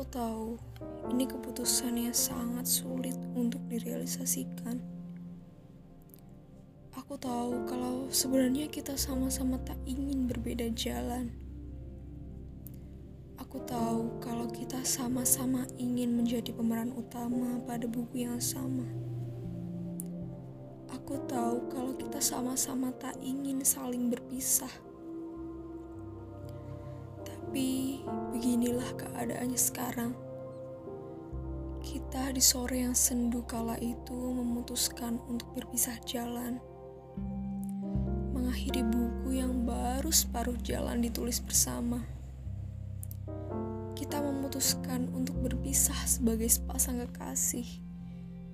Aku tahu ini keputusan yang sangat sulit untuk direalisasikan. Aku tahu kalau sebenarnya kita sama-sama tak ingin berbeda jalan. Aku tahu kalau kita sama-sama ingin menjadi pemeran utama pada buku yang sama. Aku tahu kalau kita sama-sama tak ingin saling berpisah. Tapi beginilah keadaannya sekarang. Kita di sore yang sendu kala itu memutuskan untuk berpisah jalan. Mengakhiri buku yang baru separuh jalan ditulis bersama. Kita memutuskan untuk berpisah sebagai sepasang kekasih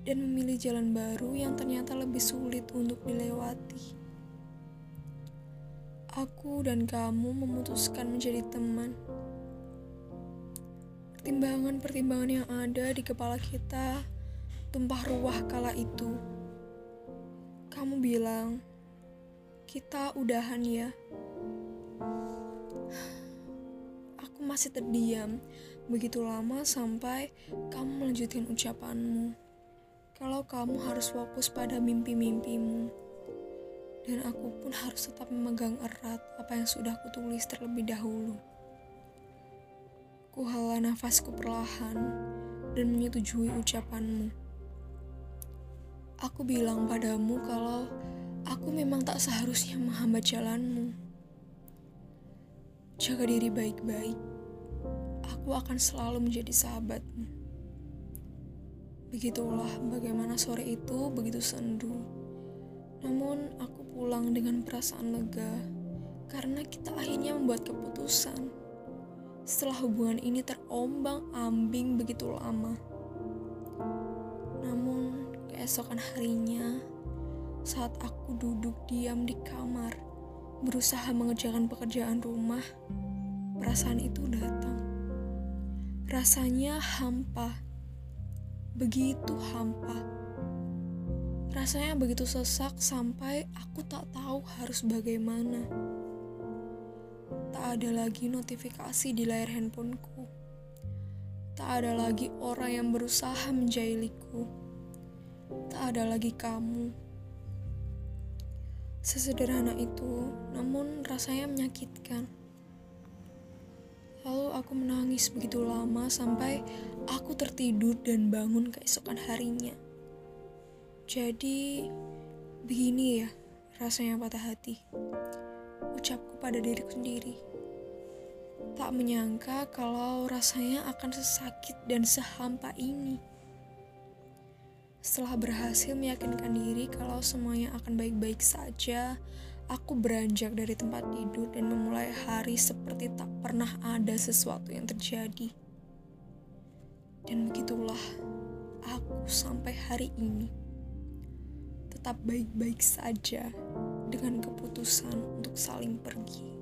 dan memilih jalan baru yang ternyata lebih sulit untuk dilewati aku dan kamu memutuskan menjadi teman. Pertimbangan-pertimbangan yang ada di kepala kita tumpah ruah kala itu. Kamu bilang, kita udahan ya. Aku masih terdiam begitu lama sampai kamu melanjutkan ucapanmu. Kalau kamu harus fokus pada mimpi-mimpimu dan aku pun harus tetap memegang erat apa yang sudah kutulis terlebih dahulu. Kuhala nafasku perlahan dan menyetujui ucapanmu. Aku bilang padamu kalau aku memang tak seharusnya menghambat jalanmu. Jaga diri baik-baik. Aku akan selalu menjadi sahabatmu. Begitulah bagaimana sore itu begitu sendu. Namun aku pulang dengan perasaan lega karena kita akhirnya membuat keputusan. Setelah hubungan ini terombang-ambing begitu lama. Namun, keesokan harinya, saat aku duduk diam di kamar, berusaha mengerjakan pekerjaan rumah, perasaan itu datang. Rasanya hampa, begitu hampa Rasanya begitu sesak sampai aku tak tahu harus bagaimana. Tak ada lagi notifikasi di layar handphoneku. Tak ada lagi orang yang berusaha menjailiku. Tak ada lagi kamu. Sesederhana itu, namun rasanya menyakitkan. Lalu aku menangis begitu lama sampai aku tertidur dan bangun keesokan harinya. Jadi, begini ya rasanya patah hati. Ucapku pada diriku sendiri. Tak menyangka kalau rasanya akan sesakit dan sehampa ini. Setelah berhasil meyakinkan diri kalau semuanya akan baik-baik saja, aku beranjak dari tempat tidur dan memulai hari seperti tak pernah ada sesuatu yang terjadi. Dan begitulah aku sampai hari ini tetap baik-baik saja dengan keputusan untuk saling pergi.